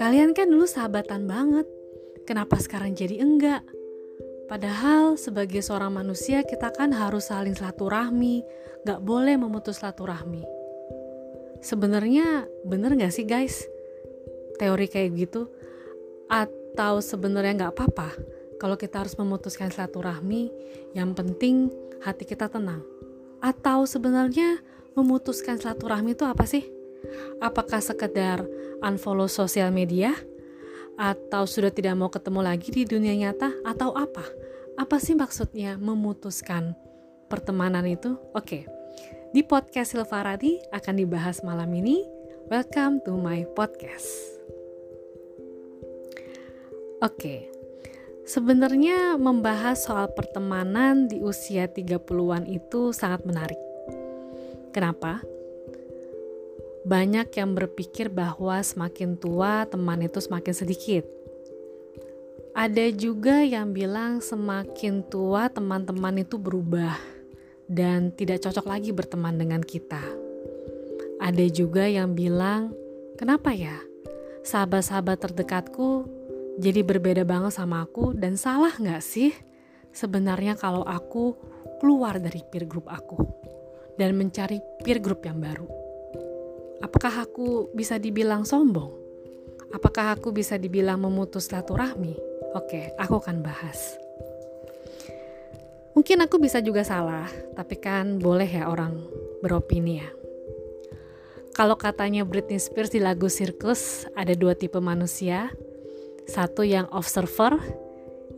Kalian kan dulu sahabatan banget. Kenapa sekarang jadi enggak? Padahal sebagai seorang manusia kita kan harus saling silaturahmi, gak boleh memutus silaturahmi. Sebenarnya bener gak sih guys? Teori kayak gitu? Atau sebenarnya gak apa-apa kalau kita harus memutuskan silaturahmi, yang penting hati kita tenang. Atau sebenarnya memutuskan silaturahmi itu apa sih? Apakah sekedar unfollow sosial media? atau sudah tidak mau ketemu lagi di dunia nyata atau apa? Apa sih maksudnya memutuskan pertemanan itu? Oke. Di podcast Silvaradi akan dibahas malam ini. Welcome to my podcast. Oke. Sebenarnya membahas soal pertemanan di usia 30-an itu sangat menarik. Kenapa? Banyak yang berpikir bahwa semakin tua teman itu semakin sedikit. Ada juga yang bilang semakin tua teman-teman itu berubah dan tidak cocok lagi berteman dengan kita. Ada juga yang bilang, "Kenapa ya? Sahabat-sahabat terdekatku jadi berbeda banget sama aku dan salah nggak sih sebenarnya kalau aku keluar dari peer group aku dan mencari peer group yang baru?" Apakah aku bisa dibilang sombong? Apakah aku bisa dibilang memutus silaturahmi? Oke, aku akan bahas. Mungkin aku bisa juga salah, tapi kan boleh ya orang beropini ya. Kalau katanya Britney Spears di lagu Circus, ada dua tipe manusia. Satu yang observer,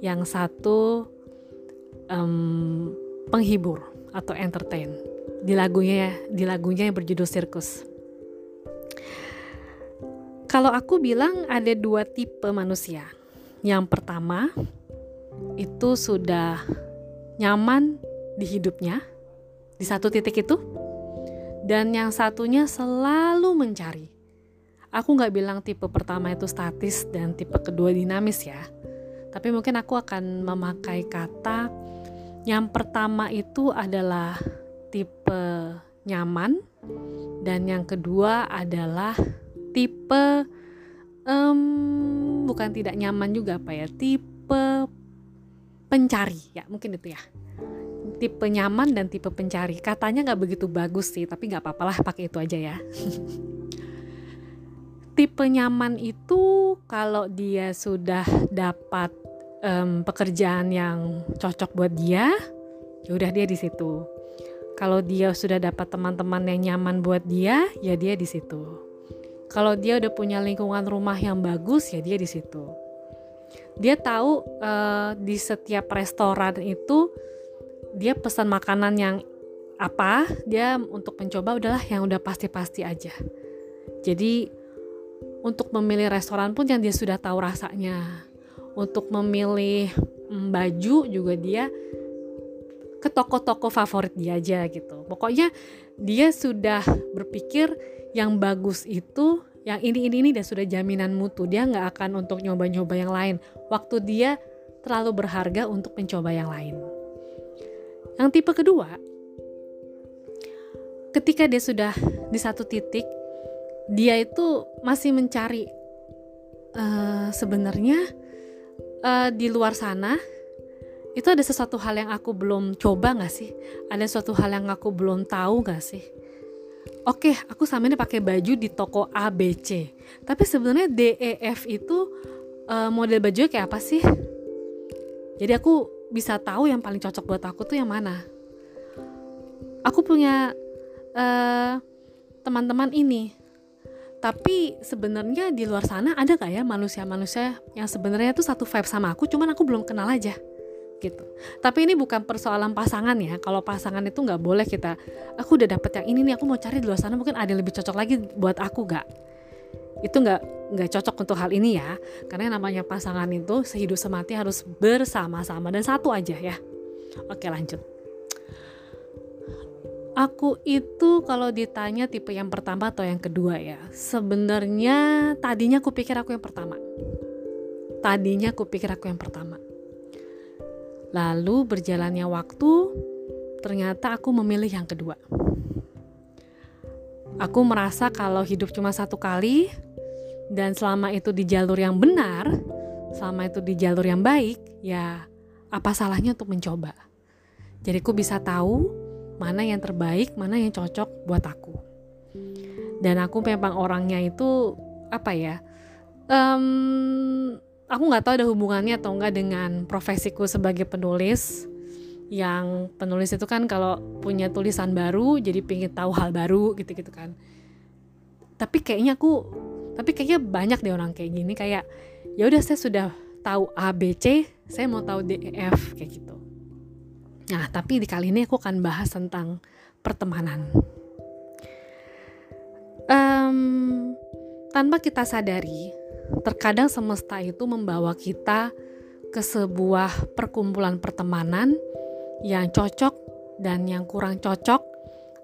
yang satu um, penghibur atau entertain. Di lagunya di lagunya yang berjudul Circus. Kalau aku bilang ada dua tipe manusia. Yang pertama itu sudah nyaman di hidupnya di satu titik itu, dan yang satunya selalu mencari. Aku nggak bilang tipe pertama itu statis dan tipe kedua dinamis ya, tapi mungkin aku akan memakai kata yang pertama itu adalah tipe nyaman, dan yang kedua adalah tipe um, bukan tidak nyaman juga apa ya. Tipe pencari ya mungkin itu ya. Tipe nyaman dan tipe pencari. Katanya nggak begitu bagus sih tapi nggak apa-apa lah pakai itu aja ya. Tipe nyaman itu kalau dia sudah dapat um, pekerjaan yang cocok buat dia ya udah dia di situ kalau dia sudah dapat teman-teman yang nyaman buat dia ya dia di situ. Kalau dia udah punya lingkungan rumah yang bagus ya dia di situ. Dia tahu uh, di setiap restoran itu dia pesan makanan yang apa dia untuk mencoba udahlah yang udah pasti-pasti aja. Jadi untuk memilih restoran pun yang dia sudah tahu rasanya. Untuk memilih mm, baju juga dia ke toko-toko favorit dia aja gitu. Pokoknya dia sudah berpikir yang bagus itu yang ini ini ini dan sudah jaminan mutu. Dia nggak akan untuk nyoba-nyoba yang lain. Waktu dia terlalu berharga untuk mencoba yang lain. Yang tipe kedua ketika dia sudah di satu titik dia itu masih mencari uh, sebenarnya uh, di luar sana itu ada sesuatu hal yang aku belum coba nggak sih ada sesuatu hal yang aku belum tahu nggak sih Oke, aku sama ini pakai baju di toko ABC. Tapi sebenarnya DEF itu uh, model baju kayak apa sih? Jadi aku bisa tahu yang paling cocok buat aku tuh yang mana. Aku punya uh, teman-teman ini. Tapi sebenarnya di luar sana ada gak ya manusia-manusia yang sebenarnya tuh satu vibe sama aku, cuman aku belum kenal aja gitu. Tapi ini bukan persoalan pasangan ya. Kalau pasangan itu nggak boleh kita, aku udah dapet yang ini nih, aku mau cari di luar sana mungkin ada yang lebih cocok lagi buat aku gak? Itu nggak nggak cocok untuk hal ini ya. Karena yang namanya pasangan itu sehidup semati harus bersama-sama dan satu aja ya. Oke lanjut. Aku itu kalau ditanya tipe yang pertama atau yang kedua ya, sebenarnya tadinya aku pikir aku yang pertama. Tadinya aku pikir aku yang pertama Lalu berjalannya waktu, ternyata aku memilih yang kedua. aku merasa kalau hidup cuma satu kali dan selama itu di jalur yang benar, selama itu di jalur yang baik, ya apa salahnya untuk mencoba. Jadi aku bisa tahu mana yang terbaik, mana yang cocok buat aku. Dan aku memang orangnya itu apa ya? Um, aku nggak tahu ada hubungannya atau enggak dengan profesiku sebagai penulis. Yang penulis itu kan kalau punya tulisan baru jadi pengen tahu hal baru gitu-gitu kan. Tapi kayaknya aku tapi kayaknya banyak deh orang kayak gini kayak ya udah saya sudah tahu A B C saya mau tahu D E F kayak gitu. Nah tapi di kali ini aku akan bahas tentang pertemanan. Um, tanpa kita sadari terkadang semesta itu membawa kita ke sebuah perkumpulan pertemanan yang cocok dan yang kurang cocok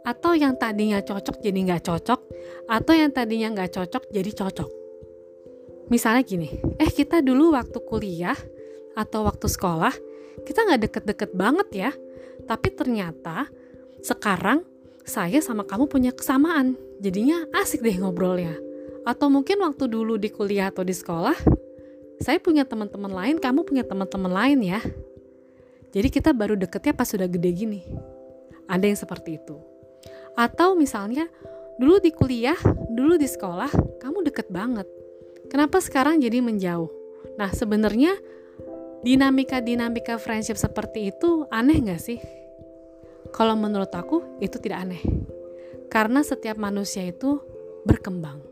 atau yang tadinya cocok jadi nggak cocok atau yang tadinya nggak cocok jadi cocok. Misalnya gini eh kita dulu waktu kuliah atau waktu sekolah kita nggak deket-deket banget ya. Tapi ternyata sekarang saya sama kamu punya kesamaan. Jadinya asik deh ngobrolnya atau mungkin waktu dulu di kuliah atau di sekolah saya punya teman-teman lain kamu punya teman-teman lain ya jadi kita baru deketnya pas sudah gede gini. Ada yang seperti itu. Atau misalnya dulu di kuliah, dulu di sekolah, kamu deket banget. Kenapa sekarang jadi menjauh? Nah sebenarnya dinamika-dinamika friendship seperti itu aneh gak sih? Kalau menurut aku itu tidak aneh. Karena setiap manusia itu berkembang.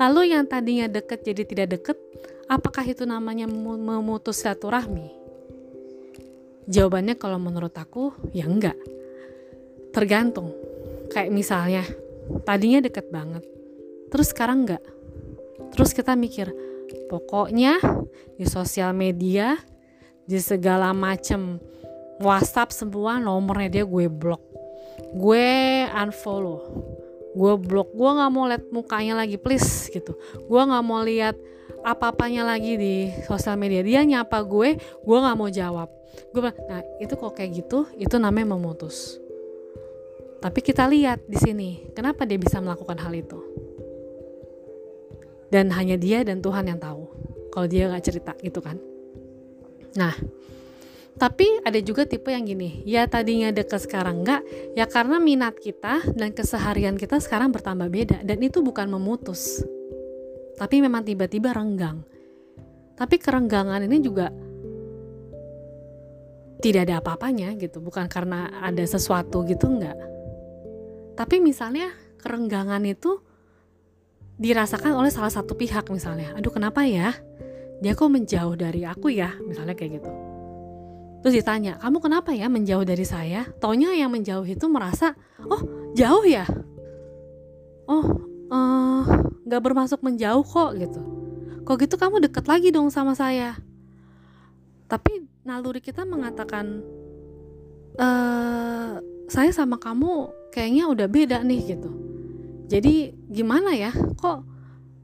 Lalu yang tadinya deket jadi tidak deket, apakah itu namanya memutus silaturahmi? Jawabannya kalau menurut aku ya enggak. Tergantung. Kayak misalnya tadinya deket banget. Terus sekarang enggak. Terus kita mikir, pokoknya di sosial media, di segala macem WhatsApp semua nomornya dia gue blok. Gue unfollow. Gue blok. Gue nggak mau lihat mukanya lagi please gitu. Gue nggak mau lihat apa-apanya lagi di sosial media. Dia nyapa gue, gue nggak mau jawab gue nah itu kok kayak gitu itu namanya memutus tapi kita lihat di sini kenapa dia bisa melakukan hal itu dan hanya dia dan Tuhan yang tahu kalau dia nggak cerita gitu kan nah tapi ada juga tipe yang gini ya tadinya deket sekarang enggak ya karena minat kita dan keseharian kita sekarang bertambah beda dan itu bukan memutus. Tapi memang tiba-tiba renggang. Tapi kerenggangan ini juga tidak ada apa-apanya gitu bukan karena ada sesuatu gitu enggak. Tapi misalnya kerenggangan itu dirasakan oleh salah satu pihak misalnya aduh kenapa ya? Dia kok menjauh dari aku ya? misalnya kayak gitu terus ditanya kamu kenapa ya menjauh dari saya? Taunya yang menjauh itu merasa oh jauh ya? Oh uh, nggak bermasuk menjauh kok gitu. Kok gitu kamu deket lagi dong sama saya? Tapi naluri kita mengatakan e, saya sama kamu kayaknya udah beda nih gitu. Jadi gimana ya kok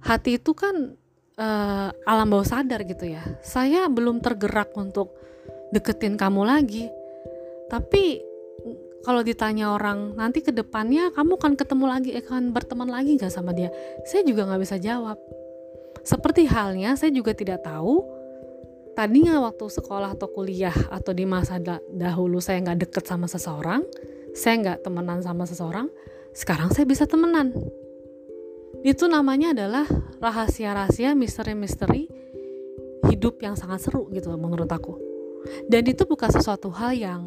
hati itu kan uh, alam bawah sadar gitu ya. Saya belum tergerak untuk deketin kamu lagi tapi kalau ditanya orang nanti ke depannya kamu kan ketemu lagi akan berteman lagi nggak sama dia saya juga nggak bisa jawab seperti halnya saya juga tidak tahu tadinya waktu sekolah atau kuliah atau di masa dahulu saya nggak deket sama seseorang, saya nggak temenan sama seseorang, sekarang saya bisa temenan. Itu namanya adalah rahasia-rahasia, misteri-misteri hidup yang sangat seru gitu menurut aku. Dan itu bukan sesuatu hal yang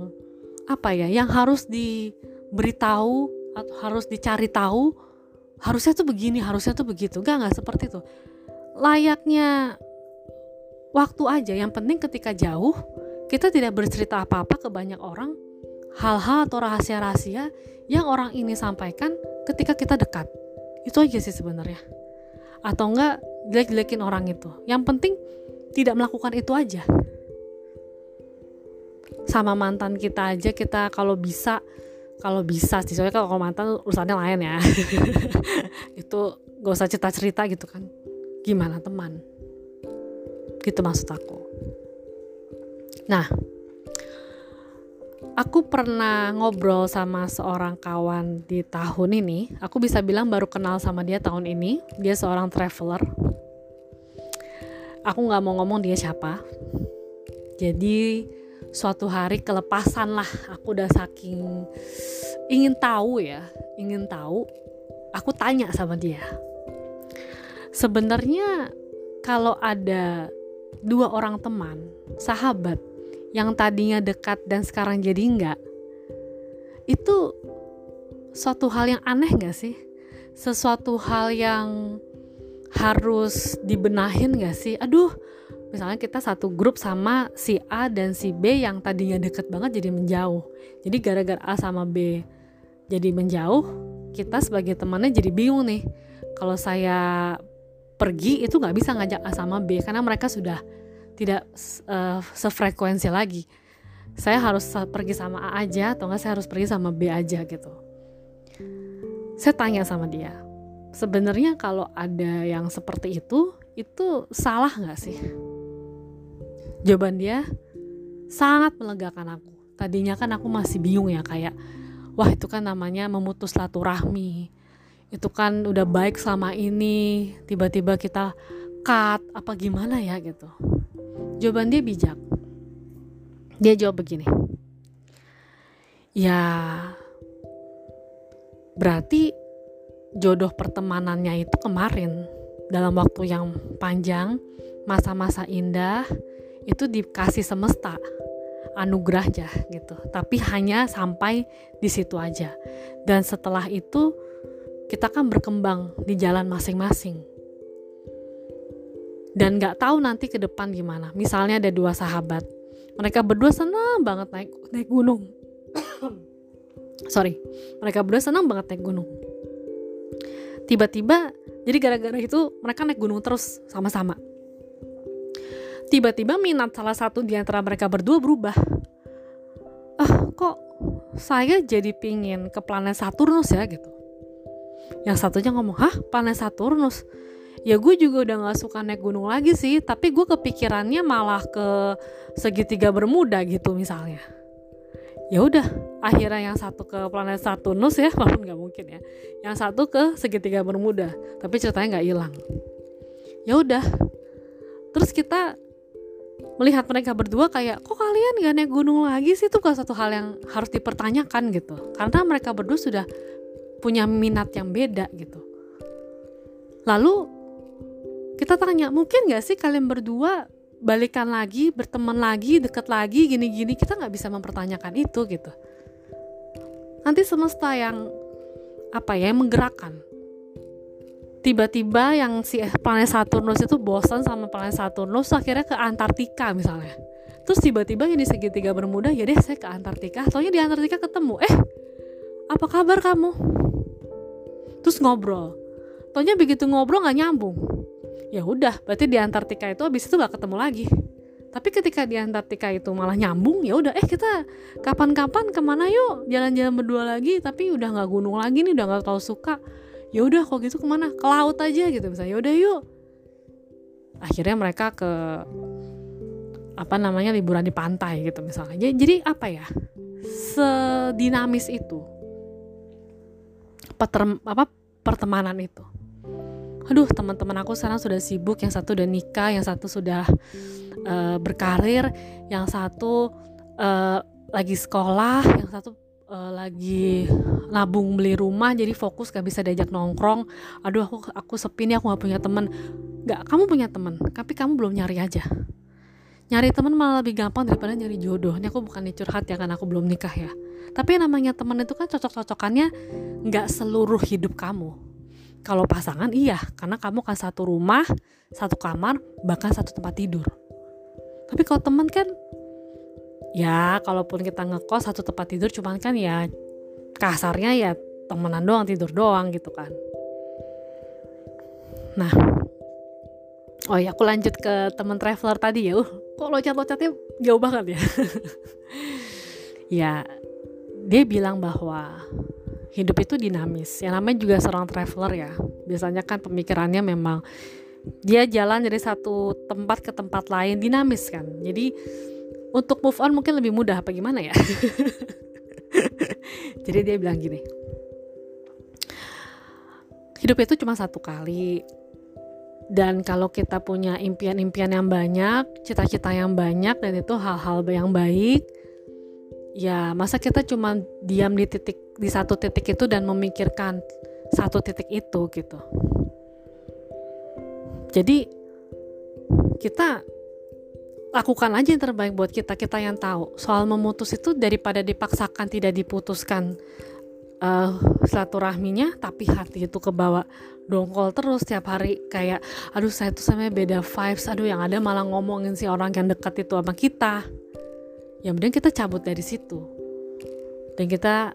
apa ya, yang harus diberitahu atau harus dicari tahu. Harusnya tuh begini, harusnya tuh begitu. Gak nggak seperti itu. Layaknya waktu aja yang penting ketika jauh kita tidak bercerita apa-apa ke banyak orang hal-hal atau rahasia-rahasia yang orang ini sampaikan ketika kita dekat itu aja sih sebenarnya atau enggak jelek-jelekin orang itu yang penting tidak melakukan itu aja sama mantan kita aja kita kalau bisa kalau bisa sih soalnya kalau mantan urusannya lain ya itu gak usah cerita-cerita gitu kan gimana teman gitu maksud aku nah aku pernah ngobrol sama seorang kawan di tahun ini. Aku bisa bilang baru kenal sama dia tahun ini. Dia seorang traveler. Aku nggak mau ngomong dia siapa. Jadi suatu hari kelepasan lah. Aku udah saking ingin tahu ya, ingin tahu. Aku tanya sama dia. Sebenarnya kalau ada dua orang teman, sahabat yang tadinya dekat dan sekarang jadi enggak, itu suatu hal yang aneh gak sih? Sesuatu hal yang harus dibenahin gak sih? Aduh, misalnya kita satu grup sama si A dan si B yang tadinya deket banget jadi menjauh. Jadi gara-gara A sama B jadi menjauh, kita sebagai temannya jadi bingung nih. Kalau saya pergi itu nggak bisa ngajak A sama B karena mereka sudah tidak uh, sefrekuensi lagi saya harus pergi sama A aja atau enggak saya harus pergi sama B aja gitu saya tanya sama dia sebenarnya kalau ada yang seperti itu itu salah nggak sih jawaban dia sangat melegakan aku tadinya kan aku masih bingung ya kayak wah itu kan namanya memutus silaturahmi itu kan udah baik selama ini tiba-tiba kita cut apa gimana ya gitu Jawaban dia bijak. Dia jawab begini. Ya, berarti jodoh pertemanannya itu kemarin dalam waktu yang panjang, masa-masa indah itu dikasih semesta anugerah aja gitu. Tapi hanya sampai di situ aja. Dan setelah itu kita kan berkembang di jalan masing-masing dan nggak tahu nanti ke depan gimana. Misalnya ada dua sahabat, mereka berdua senang banget naik naik gunung. Sorry, mereka berdua senang banget naik gunung. Tiba-tiba, jadi gara-gara itu mereka naik gunung terus sama-sama. Tiba-tiba minat salah satu di antara mereka berdua berubah. Ah, kok saya jadi pingin ke planet Saturnus ya gitu. Yang satunya ngomong, hah planet Saturnus? ya gue juga udah gak suka naik gunung lagi sih tapi gue kepikirannya malah ke segitiga bermuda gitu misalnya ya udah akhirnya yang satu ke planet Saturnus ya walaupun nggak mungkin ya yang satu ke segitiga bermuda tapi ceritanya nggak hilang ya udah terus kita melihat mereka berdua kayak kok kalian gak naik gunung lagi sih? Itu kan satu hal yang harus dipertanyakan gitu. Karena mereka berdua sudah punya minat yang beda gitu. Lalu kita tanya mungkin gak sih kalian berdua balikan lagi berteman lagi deket lagi gini-gini? Kita nggak bisa mempertanyakan itu gitu. Nanti semesta yang apa ya yang menggerakkan tiba-tiba yang si planet Saturnus itu bosan sama planet Saturnus akhirnya ke Antartika misalnya. Terus tiba-tiba yang segitiga bermuda ya deh saya ke Antartika. Soalnya di Antartika ketemu eh apa kabar kamu? Terus ngobrol. Taunya begitu ngobrol nggak nyambung. Ya udah berarti di Antartika itu habis itu gak ketemu lagi. Tapi ketika di Antartika itu malah nyambung ya udah eh kita kapan-kapan ke mana yuk? Jalan-jalan berdua lagi tapi udah nggak gunung lagi nih udah nggak terlalu suka ya udah kok gitu ke mana? Ke laut aja gitu misalnya. Ya udah yuk. Akhirnya mereka ke apa namanya liburan di pantai gitu misalnya. Jadi, jadi apa ya? Sedinamis itu. Peter, apa pertemanan itu. Aduh teman-teman aku sekarang sudah sibuk. Yang satu udah nikah yang satu sudah uh, berkarir yang satu uh, lagi sekolah yang satu uh, lagi nabung beli rumah jadi fokus gak bisa diajak nongkrong. Aduh aku aku sepi nih aku gak punya teman. Nggak kamu punya teman tapi kamu belum nyari aja. Nyari teman malah lebih gampang daripada nyari jodoh. Ini aku bukan curhat ya karena aku belum nikah ya. Tapi namanya teman itu kan cocok-cocokannya nggak seluruh hidup kamu. Kalau pasangan iya, karena kamu kan satu rumah, satu kamar, bahkan satu tempat tidur. Tapi kalau teman kan ya kalaupun kita ngekos satu tempat tidur cuman kan ya kasarnya ya temenan doang tidur doang gitu kan. Nah, oh ya aku lanjut ke teman traveler tadi ya. Uh, kok loncat-loncatnya jauh banget ya. ya, dia bilang bahwa hidup itu dinamis. Yang namanya juga seorang traveler ya. Biasanya kan pemikirannya memang dia jalan dari satu tempat ke tempat lain dinamis kan. Jadi untuk move on mungkin lebih mudah apa gimana ya? Jadi dia bilang gini hidup itu cuma satu kali. Dan kalau kita punya impian-impian yang banyak cita-cita yang banyak dan itu hal-hal yang baik ya masa kita cuma diam di titik di satu titik itu dan memikirkan satu titik itu gitu. Jadi kita lakukan aja yang terbaik buat kita kita yang tahu. Soal memutus itu daripada dipaksakan tidak diputuskan uh, silaturahminya tapi hati itu kebawa dongkol terus tiap hari. Kayak aduh saya tuh sama beda vibes. Aduh yang ada malah ngomongin si orang yang dekat itu sama kita. Ya mending kita cabut dari situ. Dan kita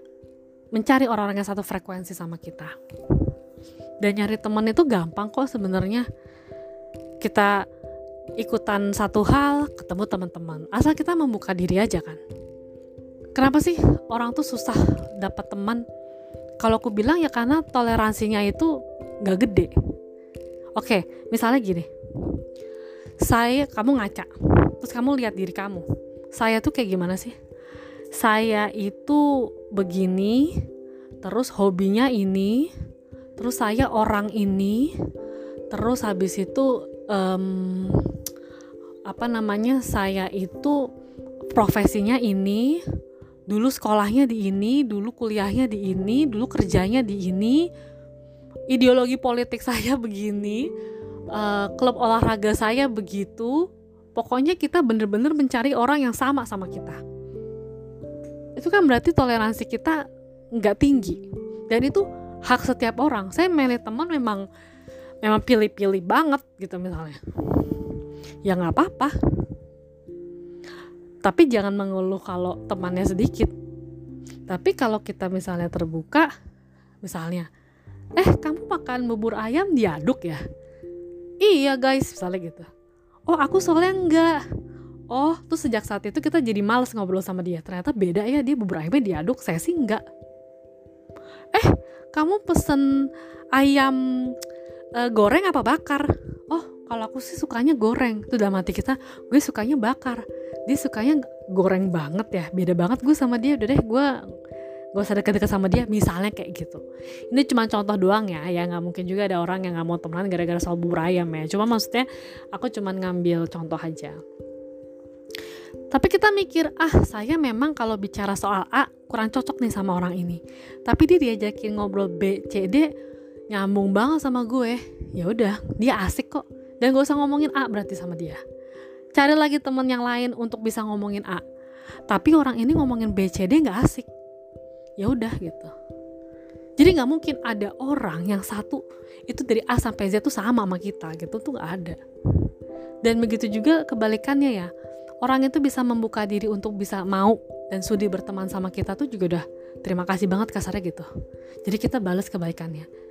mencari orang-orang yang satu frekuensi sama kita. Dan nyari teman itu gampang kok sebenarnya. Kita ikutan satu hal ketemu teman-teman. Asal kita membuka diri aja kan. Kenapa sih orang tuh susah dapat teman? Kalau aku bilang ya karena toleransinya itu gak gede. Oke misalnya gini. Saya kamu ngaca terus kamu lihat diri kamu. Saya tuh kayak gimana sih? Saya itu begini terus hobinya ini terus saya orang ini terus habis itu um, apa namanya saya itu profesinya ini dulu sekolahnya di ini dulu kuliahnya di ini dulu kerjanya di ini. Ideologi politik saya begini uh, klub olahraga saya begitu. Pokoknya kita bener-bener mencari orang yang sama sama kita. Itu kan berarti toleransi kita nggak tinggi. Dan itu hak setiap orang. Saya milih teman memang memang pilih-pilih banget gitu misalnya ya nggak apa-apa. Tapi jangan mengeluh kalau temannya sedikit. Tapi kalau kita misalnya terbuka misalnya eh kamu makan bubur ayam diaduk ya? Iya guys misalnya gitu. Oh aku soalnya enggak oh tuh sejak saat itu kita jadi males ngobrol sama dia. Ternyata beda ya dia bubur ayamnya diaduk saya sih enggak eh kamu pesen ayam uh, goreng apa bakar kalau aku sih sukanya goreng. Itu dalam hati kita gue sukanya bakar. Dia sukanya goreng banget ya beda banget gue sama dia. Udah deh gue gak usah deket-deket sama dia misalnya kayak gitu. Ini cuma contoh doang ya ya nggak mungkin juga ada orang yang nggak mau temenan gara-gara soal bubur ayam ya. Cuma maksudnya aku cuma ngambil contoh aja. Tapi kita mikir ah saya memang kalau bicara soal A kurang cocok nih sama orang ini. Tapi dia diajakin ngobrol B C D nyambung banget sama gue. Ya udah dia asik kok dan gak usah ngomongin A berarti sama dia. Cari lagi temen yang lain untuk bisa ngomongin A. Tapi orang ini ngomongin B C D nggak asik. Ya udah gitu. Jadi nggak mungkin ada orang yang satu itu dari A sampai Z tuh sama sama kita gitu tuh nggak ada. Dan begitu juga kebalikannya ya. Orang itu bisa membuka diri untuk bisa mau dan sudi berteman sama kita tuh juga udah terima kasih banget kasarnya gitu. Jadi kita balas kebaikannya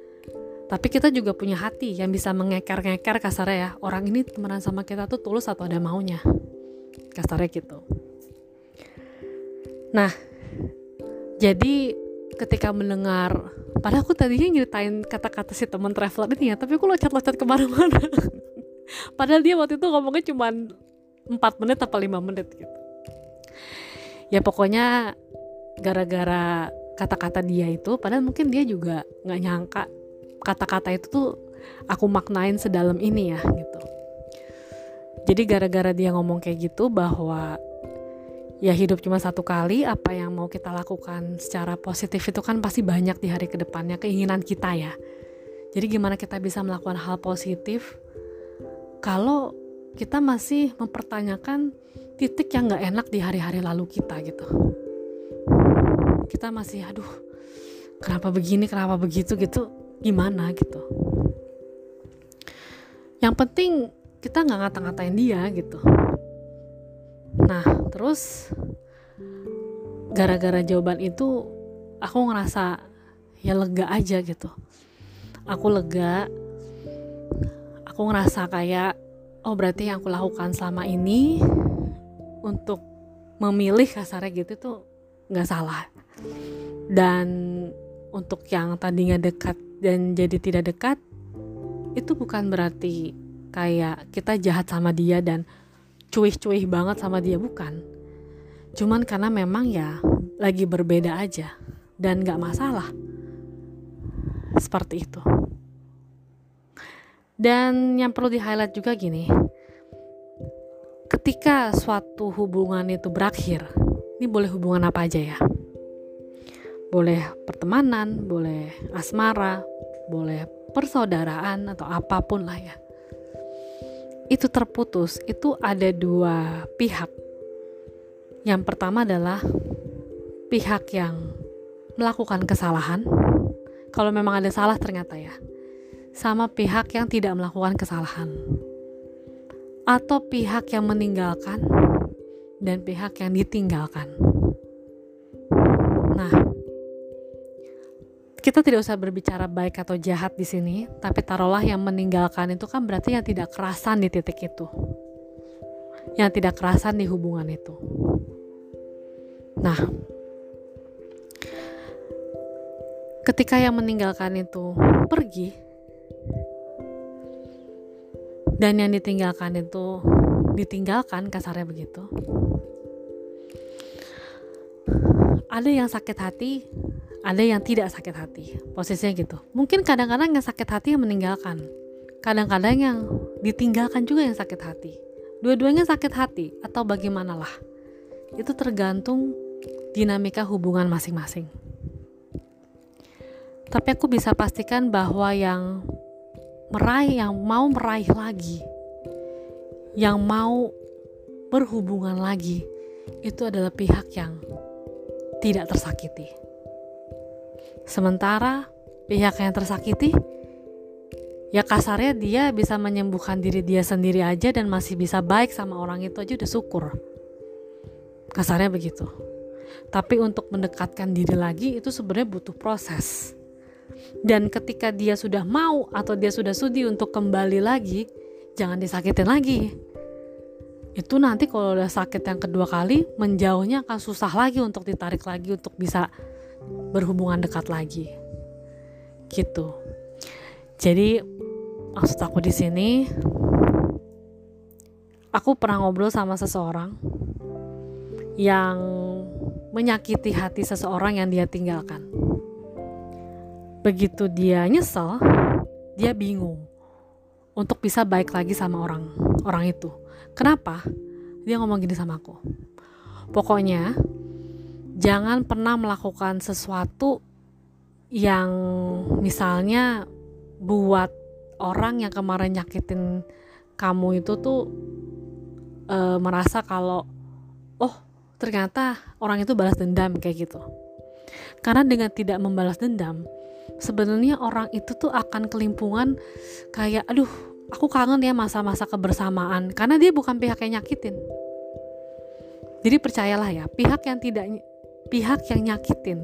tapi kita juga punya hati yang bisa mengeker-ngeker kasarnya ya orang ini temenan sama kita tuh tulus atau ada maunya. Kasarnya gitu. Nah jadi ketika mendengar padahal aku tadinya nyeritain kata-kata si teman traveler ini ya tapi aku loncat-loncat ke mana-mana. Padahal dia waktu itu ngomongnya cuma 4 menit atau 5 menit gitu. Ya pokoknya gara-gara kata-kata dia itu padahal mungkin dia juga nggak nyangka kata-kata itu tuh aku maknain sedalam ini ya gitu. Jadi gara-gara dia ngomong kayak gitu bahwa ya hidup cuma satu kali apa yang mau kita lakukan secara positif itu kan pasti banyak di hari ke depannya keinginan kita ya. Jadi gimana kita bisa melakukan hal positif kalau kita masih mempertanyakan titik yang gak enak di hari-hari lalu kita gitu. Kita masih aduh kenapa begini kenapa begitu gitu gimana gitu. Yang penting kita nggak ngata-ngatain dia gitu. Nah terus gara-gara jawaban itu aku ngerasa ya lega aja gitu. Aku lega. Aku ngerasa kayak oh berarti yang aku lakukan selama ini untuk memilih kasarnya gitu tuh nggak salah. Dan untuk yang tadinya dekat dan jadi tidak dekat itu bukan berarti kayak kita jahat sama dia dan cuih-cuih banget sama dia bukan. Cuman karena memang ya lagi berbeda aja dan gak masalah seperti itu. Dan yang perlu di highlight juga gini ketika suatu hubungan itu berakhir ini boleh hubungan apa aja ya boleh pertemanan boleh asmara boleh persaudaraan atau apa pun lah ya itu terputus, itu ada dua pihak. Yang pertama adalah pihak yang melakukan kesalahan. Kalau memang ada salah ternyata ya. Sama pihak yang tidak melakukan kesalahan. Atau pihak yang meninggalkan dan pihak yang ditinggalkan. Nah, kita tidak usah berbicara baik atau jahat di sini, tapi taruhlah yang meninggalkan itu kan berarti yang tidak kerasan di titik itu. Yang tidak kerasan di hubungan itu. Nah, ketika yang meninggalkan itu pergi dan yang ditinggalkan itu ditinggalkan kasarnya begitu. Ada yang sakit hati, ada yang tidak sakit hati. Posisinya gitu. Mungkin kadang-kadang yang sakit hati yang meninggalkan. Kadang-kadang yang ditinggalkan juga yang sakit hati. Dua-duanya sakit hati atau bagaimanalah itu tergantung dinamika hubungan masing-masing. Tapi aku bisa pastikan bahwa yang meraih yang mau meraih lagi yang mau berhubungan lagi itu adalah pihak yang tidak tersakiti. Sementara pihak yang tersakiti ya kasarnya dia bisa menyembuhkan diri dia sendiri aja dan masih bisa baik sama orang itu aja udah syukur. Kasarnya begitu. Tapi untuk mendekatkan diri lagi itu sebenarnya butuh proses. Dan ketika dia sudah mau atau dia sudah sudi untuk kembali lagi, jangan disakitin lagi. Itu nanti kalau udah sakit yang kedua kali, menjauhnya akan susah lagi untuk ditarik lagi untuk bisa berhubungan dekat lagi. Gitu. Jadi maksud aku di sini aku pernah ngobrol sama seseorang yang menyakiti hati seseorang yang dia tinggalkan. Begitu dia nyesel dia bingung untuk bisa baik lagi sama orang orang itu. Kenapa dia ngomong gini sama aku? Pokoknya jangan pernah melakukan sesuatu yang misalnya buat orang yang kemarin nyakitin kamu itu tuh e, merasa kalau oh ternyata orang itu balas dendam kayak gitu. Karena dengan tidak membalas dendam sebenarnya orang itu tuh akan kelimpungan kayak aduh aku kangen ya masa-masa kebersamaan karena dia bukan pihak yang nyakitin. Jadi percayalah ya pihak yang tidak pihak yang nyakitin.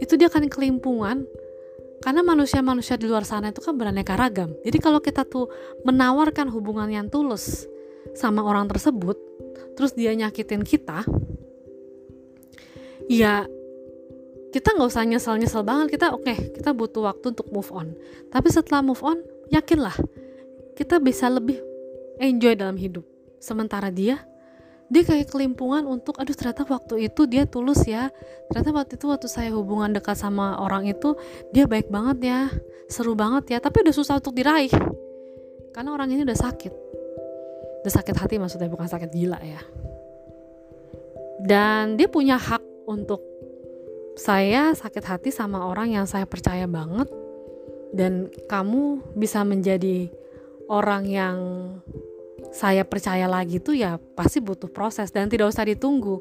Itu dia akan kelimpungan. Karena manusia-manusia di luar sana itu kan beraneka ragam. Jadi kalau kita tuh menawarkan hubungan yang tulus sama orang tersebut terus dia nyakitin kita ya kita nggak usah nyesel-nyesel banget. Kita oke okay, kita butuh waktu untuk move on. Tapi setelah move on yakinlah kita bisa lebih enjoy dalam hidup. Sementara dia dia kayak kelimpungan untuk aduh ternyata waktu itu dia tulus ya. Ternyata waktu itu waktu saya hubungan dekat sama orang itu dia baik banget ya seru banget ya tapi udah susah untuk diraih. Karena orang ini udah sakit. Udah sakit hati maksudnya bukan sakit gila ya. Dan dia punya hak untuk saya sakit hati sama orang yang saya percaya banget. Dan kamu bisa menjadi orang yang saya percaya lagi tuh ya pasti butuh proses dan tidak usah ditunggu.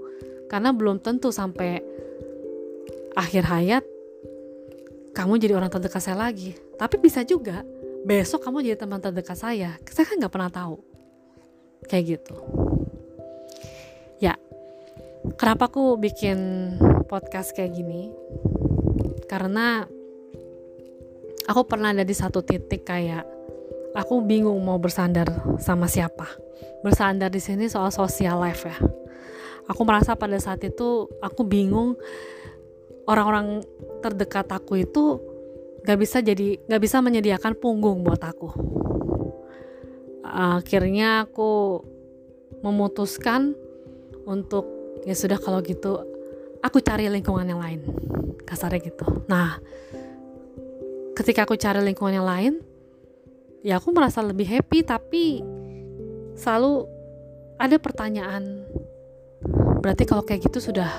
Karena belum tentu sampai akhir hayat kamu jadi orang terdekat saya lagi. Tapi bisa juga besok kamu jadi teman terdekat saya. Saya kan nggak pernah tahu. Kayak gitu. Ya kenapa aku bikin podcast kayak gini? Karena aku pernah ada di satu titik kayak aku bingung mau bersandar sama siapa. Bersandar di sini soal social life ya. Aku merasa pada saat itu aku bingung orang-orang terdekat aku itu gak bisa jadi gak bisa menyediakan punggung buat aku. Akhirnya aku memutuskan untuk ya sudah kalau gitu aku cari lingkungan yang lain kasarnya gitu nah ketika aku cari lingkungan yang lain ya aku merasa lebih happy tapi selalu ada pertanyaan. Berarti kalau kayak gitu sudah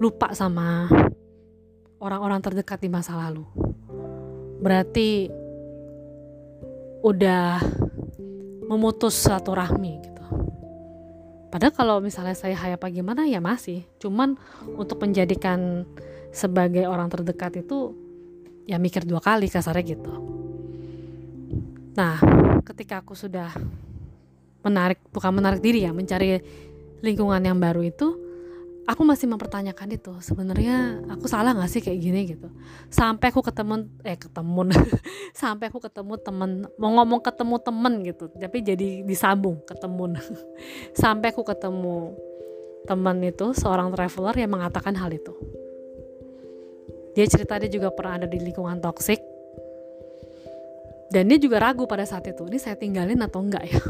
lupa sama orang-orang terdekat di masa lalu. Berarti udah memutus silaturahmi gitu. Padahal kalau misalnya saya hayapa gimana ya masih. Cuman untuk menjadikan sebagai orang terdekat itu ya mikir dua kali kasarnya gitu nah ketika aku sudah menarik bukan menarik diri ya mencari lingkungan yang baru itu aku masih mempertanyakan itu sebenarnya aku salah gak sih kayak gini? gitu. Sampai aku ketemu eh ketemu sampai aku ketemu temen mau ngomong ketemu temen gitu tapi jadi disambung ketemu. Sampai aku ketemu temen itu seorang traveler yang mengatakan hal itu. Dia cerita dia juga pernah ada di lingkungan toksik dan dia juga ragu pada saat itu ini saya tinggalin atau enggak ya?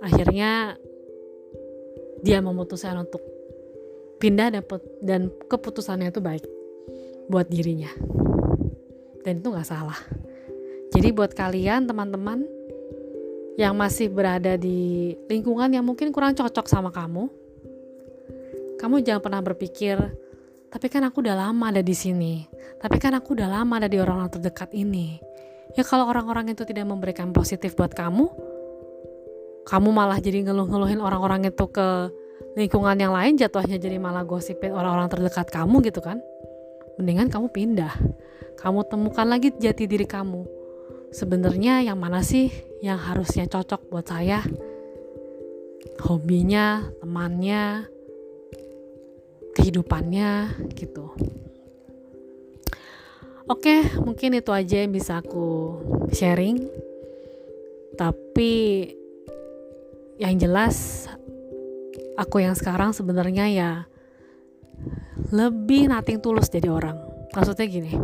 Akhirnya dia memutuskan untuk pindah dan, keputusannya itu baik buat dirinya. Dan itu nggak salah. Jadi buat kalian teman-teman yang masih berada di lingkungan yang mungkin kurang cocok sama kamu kamu jangan pernah berpikir tapi kan aku udah lama ada di sini. Tapi kan aku udah lama ada di orang-orang terdekat ini. Ya kalau orang-orang itu tidak memberikan positif buat kamu, kamu malah jadi ngeluh-ngeluhin orang-orang itu ke lingkungan yang lain jatuhnya jadi malah gosipin orang-orang terdekat kamu gitu kan. Mendingan kamu pindah. Kamu temukan lagi jati diri kamu. Sebenarnya yang mana sih yang harusnya cocok buat saya? Hobinya, temannya, kehidupannya gitu. Oke, mungkin itu aja yang bisa aku sharing. Tapi yang jelas aku yang sekarang sebenarnya ya lebih nating tulus jadi orang. Maksudnya gini,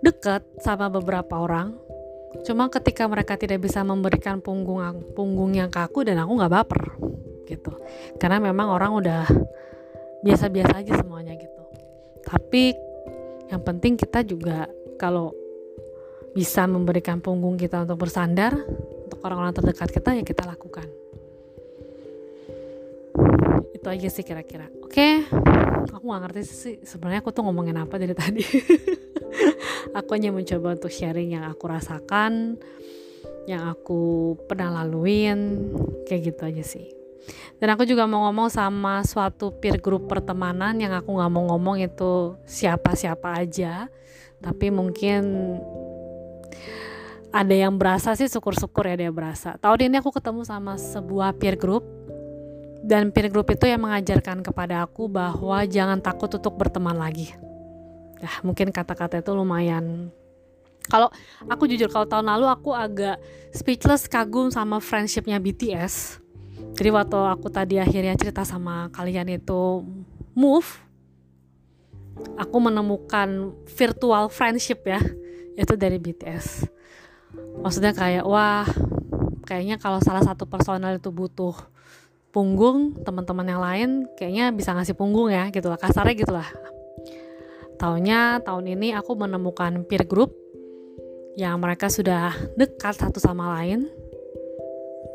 deket sama beberapa orang, cuma ketika mereka tidak bisa memberikan punggung punggung yang kaku dan aku nggak baper gitu. Karena memang orang udah biasa-biasa aja semuanya gitu. Tapi yang penting kita juga kalau bisa memberikan punggung kita untuk bersandar untuk orang-orang terdekat kita ya kita lakukan. Itu aja sih kira-kira. Oke aku nggak ngerti sih sebenarnya aku tuh ngomongin apa dari tadi. Aku hanya mencoba untuk sharing yang aku rasakan yang aku pernah laluin kayak gitu aja sih dan aku juga mau ngomong sama suatu peer group pertemanan yang aku nggak mau ngomong itu siapa-siapa aja. Tapi mungkin ada yang berasa sih syukur-syukur ya dia berasa. Tahun ini aku ketemu sama sebuah peer group. Dan peer group itu yang mengajarkan kepada aku bahwa jangan takut untuk berteman lagi. Ya mungkin kata-kata itu lumayan. Kalau aku jujur kalau tahun lalu aku agak speechless kagum sama friendshipnya BTS jadi waktu aku tadi akhirnya cerita sama kalian itu move aku menemukan virtual friendship ya itu dari BTS maksudnya kayak wah kayaknya kalau salah satu personal itu butuh punggung teman-teman yang lain kayaknya bisa ngasih punggung ya gitu lah kasarnya gitu lah. Tahunnya tahun ini aku menemukan peer group yang mereka sudah dekat satu sama lain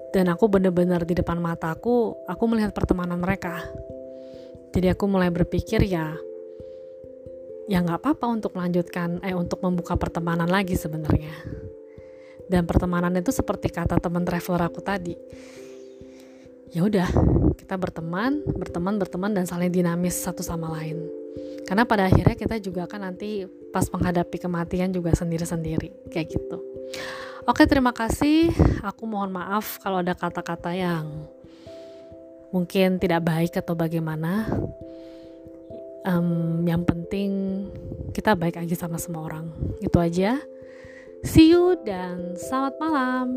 dan aku bener-bener di depan mataku aku melihat pertemanan mereka. Jadi aku mulai berpikir ya ya nggak apa-apa untuk melanjutkan eh untuk membuka pertemanan lagi sebenarnya. Dan pertemanan itu seperti kata teman traveler aku tadi. Ya udah kita berteman berteman berteman dan saling dinamis satu sama lain. Karena pada akhirnya kita juga kan nanti pas menghadapi kematian juga sendiri-sendiri kayak gitu Oke, terima kasih. Aku mohon maaf kalau ada kata-kata yang mungkin tidak baik atau bagaimana. Um, yang penting kita baik aja sama semua orang. Itu aja. See you dan selamat malam.